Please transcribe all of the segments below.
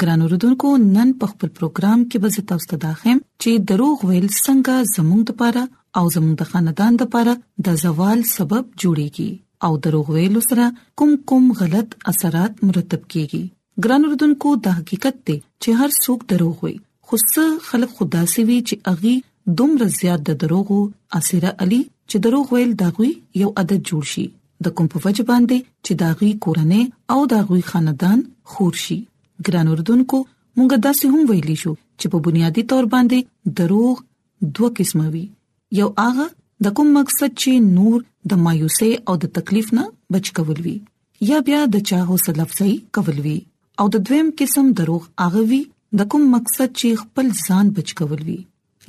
ګران اوردونکو نن په خپل پروګرام کې به زه تاسو ته دا خم چې دروغ ویل څنګه زموږ لپاره او زموږ د خاندان لپاره د زوال سبب جوړيږي او دروغ ویل سره کوم کوم غلط اثرات مرتب کیږي ګران اردوونکو دا حقیقت دی چې هر څوک دروغ وي خو څه خلک خدا سي وي چې اغي دومره زیات د دروغو اسیره علي چې دروغ ویل دغوي یو عادت جوړ شي د کوم په وجه باندې چې دا غوي کورنۍ او دا غوي خاندان خور شي ګران اردوونکو مونږ داسې هم ویلی شو چې په بنیادی تور باندې دروغ دوه قسمه وي یو هغه د کوم مقصد چې نور د مایوسۍ او د تکلیف نه بچ کول وی یا بیا د چا حوصله افزای کول وی او د دویم قسم دروغ هغه وی د کوم مقصد چې خپل ځان بچ کول وی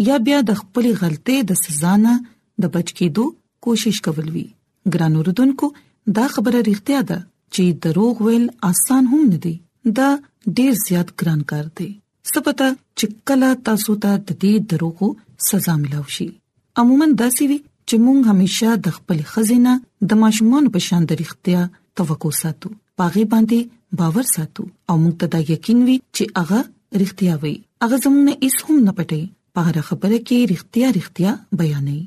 یا بیا د خپل غلطۍ د سزا نه د بچ کېدو کوشش کول وی ګران اوردونکو دا خبره ریښتیا ده چې دروغ ویل آسان هم نه دی دا ډیر زیات ګران کار دی سپتا چې کله تاسو ته د دې دروغو سزا ملو شي عموما دا سی وی چې مونږ همیشه د خپل خزینه د ماشومان په شان د ریښتیا توقع ساتو پاغي باندې باور ساتو او مونږ ته دا یقین وی چې هغه ریښتیا وی هغه زموږ نه هیڅ هم نه پټي په هر خبره کې ریښتیا ریښتیا بیانې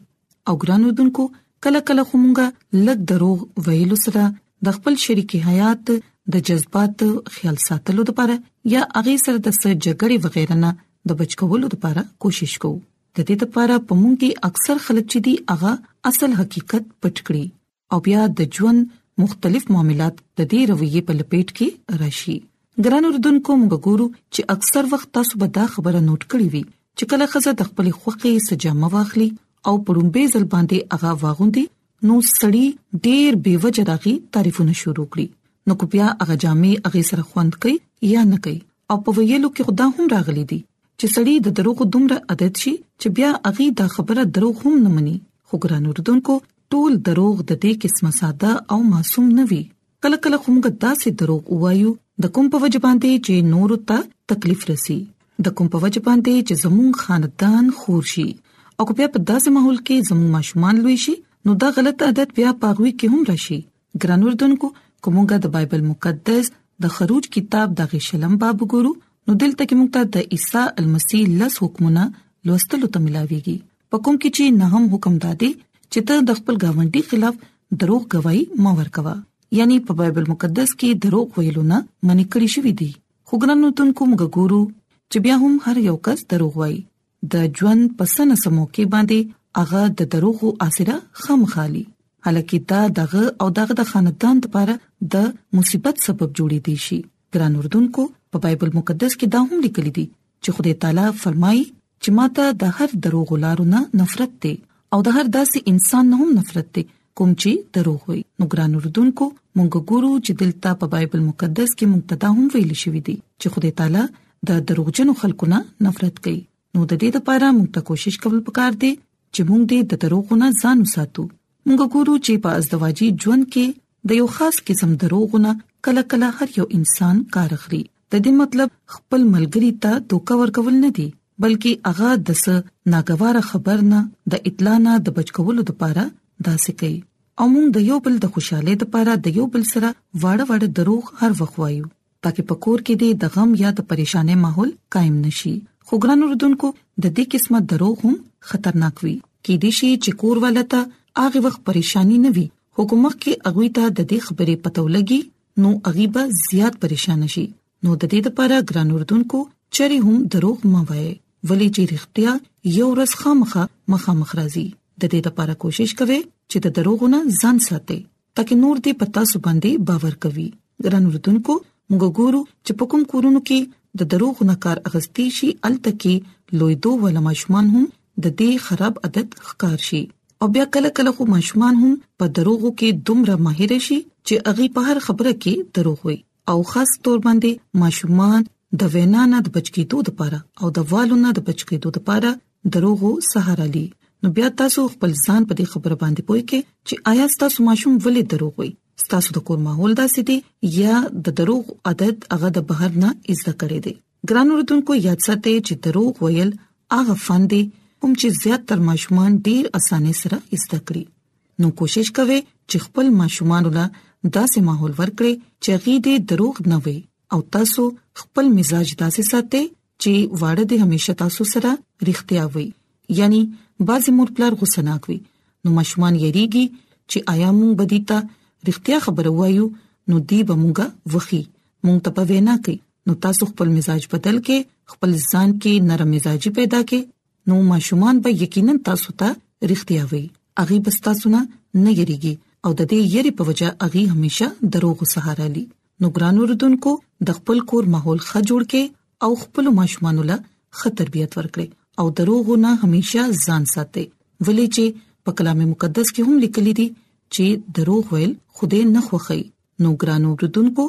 او ګران اردوونکو کله کله خو مونږه لګ دروغ ویلو سره د خپل شریکي حیات د جذبات خیال ساتلو لپاره یا هغه سره د سر جګړې وغیرہ نه د بچکولو لپاره کوشش کوو د دې لپاره په مونږ کې اکثر خلک چې دی هغه اصل حقیقت پټ کړي او بیا د ژوند مختلف معاملات د دې رویې په لپیټ کې راشي ګران اردوونکو موږ ګورو چې اکثر وخت تاسو به دا خبره نوٹ کړې وي چې کله خزه د خپل خوخي سجامه واخلي او پړومبه ځل باندې هغه واغوندي نو سړی ډیر بیوجه داغي تعریفونه شروع کړي نو کو بیا هغه جامې هغه سره خوند کوي یا نه کوي او په ویلو کې خدا هم راغلي دي چې سړی د دروغ دومره عادت شي چې بیا هغه دا خبره دروغ هم نه مني خو ګران اردوونکو ټول دروغ د دې قسمه ساده او معصوم نه وي کله کله خو موږ داسې دروغ وایو د کوم په وجه باندې چې نور ته تکلیف رسی د کوم په وجه باندې چې زموږ خاندان خور شي او بیا په داسې ماحول کې زموږ ماشومان لوي شي نو دا غلط عادت بیا پاغوي کې هم راشي ګران اردوونکو کومګه د بایبل مقدس د خروج کتاب د غشلم باب ګورو نو دلته کې موږ ته د عیسی المسی لس حکمونه لوستلو ته ملاويږي په کوم کې چې نه هم حکم دادي چې ته د خپل گاونډي خلاف دروغ گواہی ما ورکوا یعنی په بایبل مقدس کې دروغ ویلو نه منې کړی شوې دي خو ګرانو تونکو موږ ګورو چې بیا هم هر یو کس دروغ وایي د ژوند پسنه سمو کې باندې هغه د دروغو اسره خامخالي حالکه دا دغه او دغه د خاندان لپاره د مصیبت سبب جوړې دي شي ګران اردوونکو په بایبل مقدس کې دا هم لیکل دي چې خدای تعالی فرمایي چې ماته د هر دروغ لارو نه نفرت دی او د هر داسې انسان نه هم نفرت دی کوم چې دروغ وي نو ګران اردوونکو مونږ ګورو چې دلته په بایبل مقدس کې مونږ ته دا هم ویل شوی دی چې خدای تعالی د دروغجنو خلکو نه نفرت کوي نو د دې لپاره مونږ ته کوشش کول پکار دی چې موږ دې د دروغو نه ځان وساتو موږ ګورو چې په ازدواجی ژوند کې د یو خاص قسم دروغو نه کله کله هر یو انسان کار اخلي د دې مطلب خپل ملګری ته دوکا ورکول نه دي بلکې هغه د څه ناګوار خبر نه د اطلاع نه د بچکولو لپاره داسې کوي او موږ د یو بل د خوشاله لپاره د یو بل سره واړه واړه دروغ هر وخت وایو ترڅو په کور کې دې د غم یا د پریشانې ماحول قائم نشي خو ګران اوردونکو د دې قسمه دروغ هم خطرناک وي کې دي شي چې کور ولته هغه وخت پریشانی نه وي حکومت کې اغوي ته د دې خبرې پته ولګي نو اغيبه زیات پریشان شي نو د دې لپاره ګران اوردونکو چری هم دروغ ما وایي ولې چې رښتیا یو ورځ خامخه مخامخ راځي د دې لپاره کوشش کوي چې د دروغونه ځان ساتي ترڅو نور دې پتا سو باندې باور کوي ګران وروتونکو موږ ګورو چې په کوم کورونو کې د دروغ نه کار اغستی شي التکي لوی دوه ولا ماشومان هم د دې خراب عادت ښکار شي او بیا کله کله خو ماشومان هم په دروغو کې دومره ماهر شي چې اغي په هر خبره کې دروغ وي او خاص تور باندې ماشومان د وینا نه د بچکیدو لپاره او د والو نه د بچکیدو لپاره دروغو سهارا لي نو بیا تاسو خپل ځان په دې خبره باندې پوي کې چې آیا تاسو ماشوم ولې دروغ وي تاسو د کور ماحول داسې دی یا د دروغ عادت هغه د بهر نه ایزه کړی دی ګران اردوونکو یاد ساتئ چې دروغ ویل هغه فن دی کوم چې زیات تر ماشومان ډیر اسانه سره زده کړي نو کوشش کوئ چې خپل ماشومان له داسې ماحول ورکړي چې غي دې دروغ نه وي او تاسو خپل مزاج داسې ساتئ چې واړه دې همیشه تاسو سره رښتیا وي یعنی بعضی مور پلار غوسه ناکوي نو ماشومان یریږي چې آیا مونږ بدیتا رښتیا خبره وایو نو دی به مونږه وخی مونږ ته په وینا کوي نو تاسو خپل مزاج بدل کې خپل ځان کې نرم مزاجي پیدا کې نو ماشومان به یقینا تاسو ته رښتیا وي اغي بستا سنا نه یریږي او د دې یری په وجه اغي همیشه دروغ سهارا لي نو ګران اوردونکو د خپل کور ماحول ښه جوړ کې او خپل ماشومان له ښه تربيت ورکړي او دروغ نه همیشه ځان ساتي ولې چې په کلام مقدس کې هم لیکلي دي چې دروغ ویل خوده نه خوخي نو ګران اوردونکو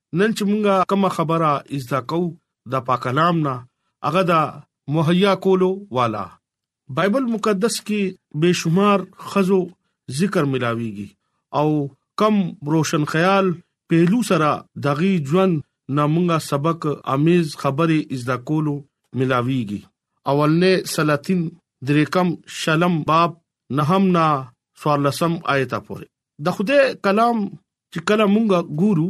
نن چې مونږه کومه خبره ازدا کو د پاک کلام نه هغه دا مهیا کولو والا بایبل مقدس کې بشمار خزو ذکر ملاويږي او کم روشن خیال پهلو سره دغي ژوند نامونګه سبق امیز خبره ازدا کولو ملاويږي اولنې سلاطین دریکم شلم باب نهم نا سوالسم آیت پورې د خوده کلام چې کله مونږه ګورو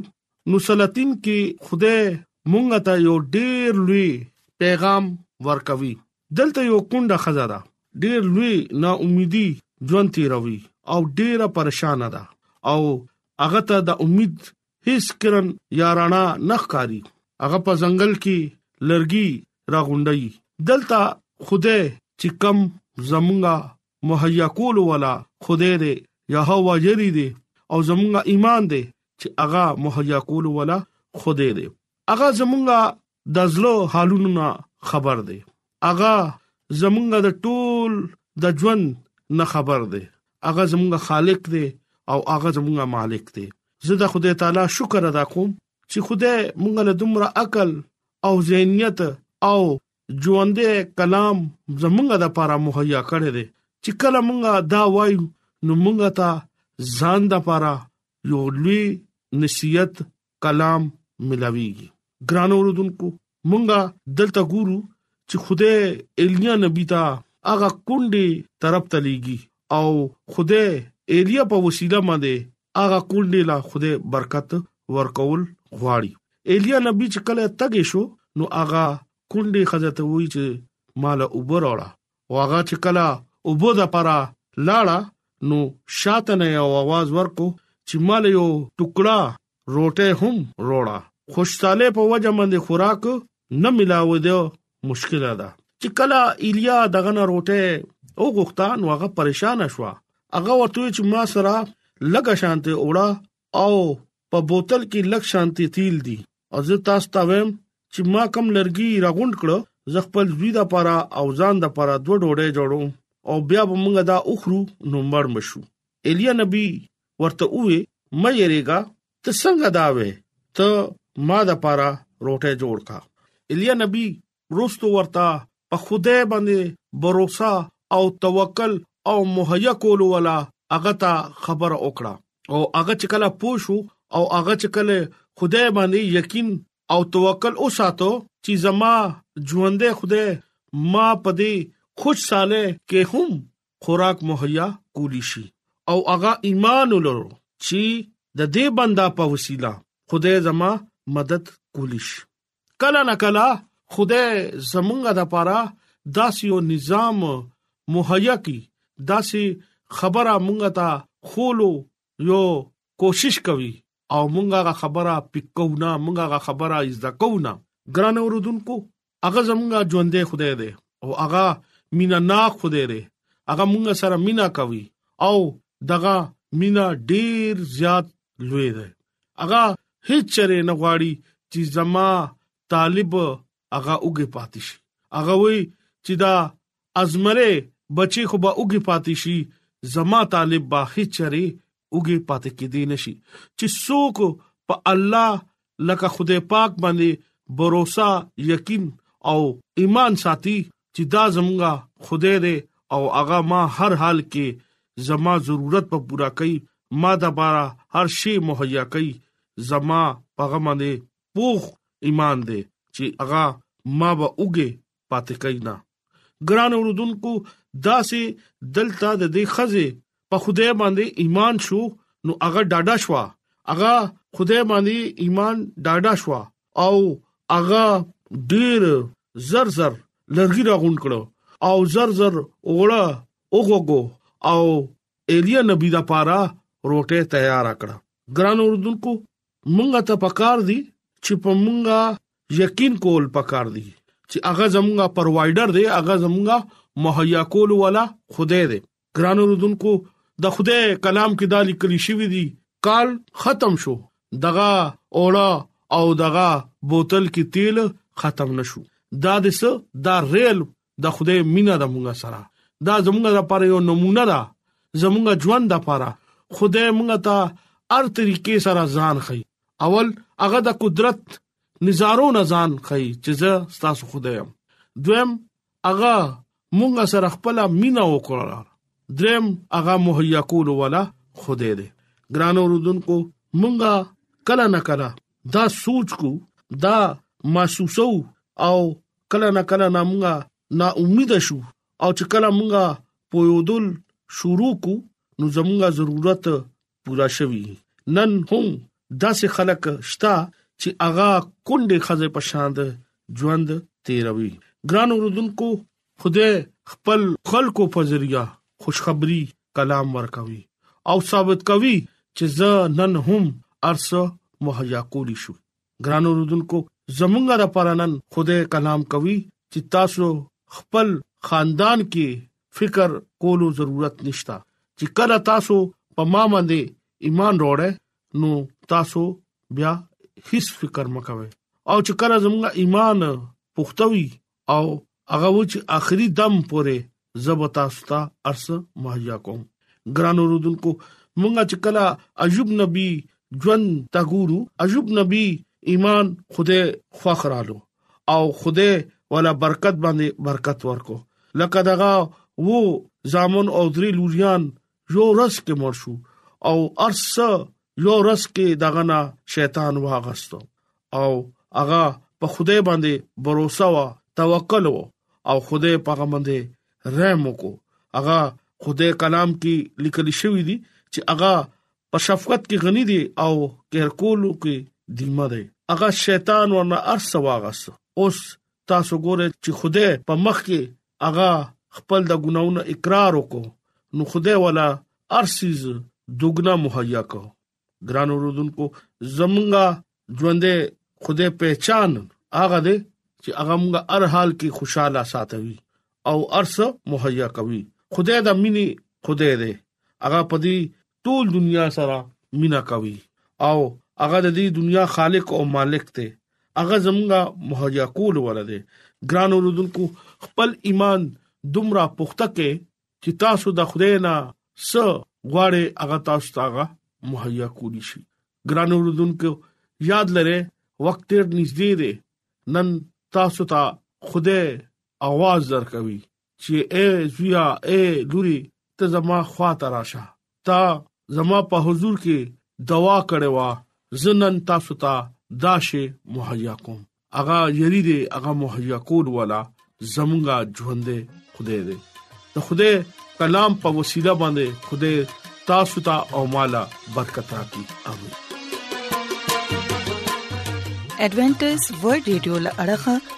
نو سلاطین کې خدای مونږه ته یو ډیر لوی پیغام ورکوي دلته یو کونډه خزا ده ډیر لوی نا امیدي ژوند تیروي او ډیره پریشان ده او هغه ته د امید هیڅ کرن یا رڼا نخکاری هغه په ځنګل کې لرګي راغونډي دلته خوده چې کم زمونږه مهیا کولو والا خدای دی یهوا یری دی او زمونږه ایمان دی چې هغه مهیا کولو والا خدای دی هغه زمونږه د زلو حالونو نه خبر دی هغه زمونږه د ټول د ژوند نه خبر دی هغه زمونږه خالق دی او هغه زمونږه مالک دی زه د خدای تعالی شکر ادا کوم چې خدای مونږ له دومره عقل او ذهنیت او ژوندې کلام زمونږه د لپاره مهیا کړی دی چې کله مونږه دا وایو نو مونږه ته ځان د لپاره یو لوی نصیحت کلام ملاويږي ګران اوردونکو مونږه دلته ګورو چې خوده ایلیا نبی ته هغه کونډي طرف ته لیږي او خوده ایلیا په وسیله باندې هغه کونډې لا خوده برکت ورکول غواړي ایلیا نبی چې کله تګې شو نو هغه کونډې خزه ته وایي چې مال اوبر اوړه او هغه چې کله اوبو د پاره لاړه نو شاته نه یو आवाज ورکو چې مال یو ټوکړه روټه هم روړه خوشاله په وجه باندې خوراک نه ملاوي دی مشکل ده چې کله ایلیا دغه نه روټه او غختان واغه پریشان شو هغه ورته چې ما سره لګه شانته اوړه او په بوتل کې لګ شانته تیل دي او زه تاسو ته ویم چې ما کم لرګي راغونډ کړو زه خپل دوی د پاره او ځان د پاره دوه ډوډۍ جوړوم او بیا به موږ دا اخرو نو مړ مشو ایلیا نبی ورته وې مې یریګا ته څنګه دا وې ته ما د پاره روټه جوړ کا الیا نبی روستو ورتا په خوده باندې باور او توکل او مهیا کول ولا هغه ته خبر وکړه او هغه چې کله پوښو او هغه چې کله خدای باندې یقین او توکل وساتو چې زما ژوندې خدای ما پدې خوش ساله کې هم خوراک مهیا کولی شي او هغه ایمان ولرو چې د دې بندا په وسیله خدای زما مدد کولی شي کله نه کله خدای زمونږه د پاره داسې یو نظام مهیا کی داسې خبره مونږه ته خولو یو کوشش کوي او مونږه خبره پکونه مونږه خبره از د کوونه ګران اوردونکو هغه زمونږه ژوندې خدای دی او هغه مینا ناک خدای دی هغه مونږ سره مینا کوي او دغه مینا ډیر زیات لوی دی هغه هیڅ چره نه غواړي چې زما طالب هغه اوګه پاتې شي هغه وی چې دا ازمرې بچې خو به اوږې پاتې شي زما طالب به هیڅ چرې اوږې پاتې کېدې نشي چې څوک په الله لکه خدای پاک باندې باور یقین او ایمان ساتي چې دا زمونږه خدای دی او هغه ما هر حال کې زما ضرورت په پورا کوي ما د بارا هر شی مهیا کوي زما په غمنه پوخ ایمان دی چې هغه ما به اوګه پاتې کوي نه ګران اوردونکو داسې دلته د دې خزه په خدای باندې ایمان شو نو هغه ډاډه شو هغه خدای باندې ایمان ډاډه شو او هغه ډیر زر زر لرګي راغون کړو او زر زر اوړه اوغوګو او ایلیا نبی دا پارا روټه تیار کړه ګران اوردونکو مونږه ته پکار دي چې په مونږه یقین کول پکار دی چې هغه زمونږه پروایډر دی هغه زمونږه مهیا کول والا خدای دی ګران رودونکو د خدای کلام کې دالي کلی شوی دی کال ختم شو دغه اوړه او دغه بوتل کې تیل ختم نشو دا د څه دا ریل د خدای مینا د مونږه سره دا زمونږه لپاره یو نمونه ده زمونږه ژوند لپاره خدای مونږ ته هر طریقې سره ځان خي اول هغه د قدرت نزارو نه ځان خي چې زه ستاسو خدای يم دویم هغه مونږ سره خپل مینا وکړه دریم هغه مهیا کول ولا خدای دې ګران اوردونکو مونږه کله نه کله دا سوچ کو دا محسوسو او کله نه کله نامغه نا امید شو او چې کله مونږه پویودل شروع کو نو زمونږه ضرورت پورا شوی نن هم داسې خلک شته چې اغا کندې خزه پشاند ژوند تیروي ګران اوردونکو خدای خپل خلکو په ذریعہ خوشخبری کلام ورکوي او ثابت کوي چې زه نن هم ارسه مهیا کولی شو ګران اوردونکو زمونږ را پرانن خدای کلام کوي چې تاسو خپل خاندان کې فکر کولو ضرورت نشته چې کله تاسو په ما باندې ایمان وروړې نو تاسو بیا هیڅ فکر مکوئ او چې کله زموږ ایمان پختوي او هغه و چې اخري دم پورې زب تاسو ته ارس مهیا کوم ګران اوردونکو مونږه چې کلا ایوب نبی جون تاګورو ایوب نبی ایمان خوده خوخرالو او خوده ولا برکت باندې برکت ورکو لکه دغه وو زامن او درې لوریان یو ورځ کې مړ شو او ارسه یو ورځ کې دغه نه شیطان واغستو او هغه په خوده باندې باور وسو توکل وو او خوده په هغه باندې رحم وکړو هغه خوده کلام کې لیکل شوی دی چې هغه په شفقت کې غني دی او کېرکولو کې دیمه دی هغه شیطان ورنه ارسه واغستو اوس تاسو ګوره چې خوده په مخ کې هغه خپل د ګناونو اقرار وکړو نو خدای ولا ارسیز دوګنا مهیا کو ګران اوردونکو زمونږه ژوندې خدای پہچان هغه دې چې هغه مونږه هر حال کې خوشاله ساتوي او ارس مهیا کوي خدای د مینې خدای دې هغه پدی ټول دنیا سره مینا کوي او هغه د دې دنیا خالق او مالک دی هغه زمونږه مهیا کول ورده ګران اوردونکو خپل ایمان دومره پخته کې چې تاسو د خدای نه س غواړي هغه تاسو ته مهیا کولی شي ګران اوردونکو یاد لره وخت تیر نږدې دی نن تاسو ته خدای आवाज درکوي چې اے زویا اے لوري ته زما خوا ته راشه تا زما په حضور کې دوا کړې وا زنن تاسو ته داشه مهیا کوم اغا یری دی اغا مهیا کول ولا زمونږه ژوند دی خدای دی د خدای کلام په وسیله باندې خدای تاسو ته او مالا برکت راکړي امين ایڈونچر ورلد رادیو لړغا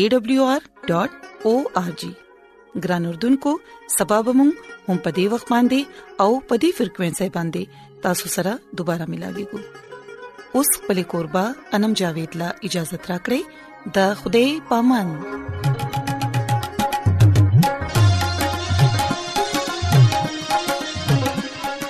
awr.org ګران اردوونکو سبب مون هم پدی وخت باندې او پدی فریکوينسي باندې تاسو سره دوپاره ملاقات کوو اوس په لیکوربا انم جاوید لا اجازه ترا کړی د خوده پامن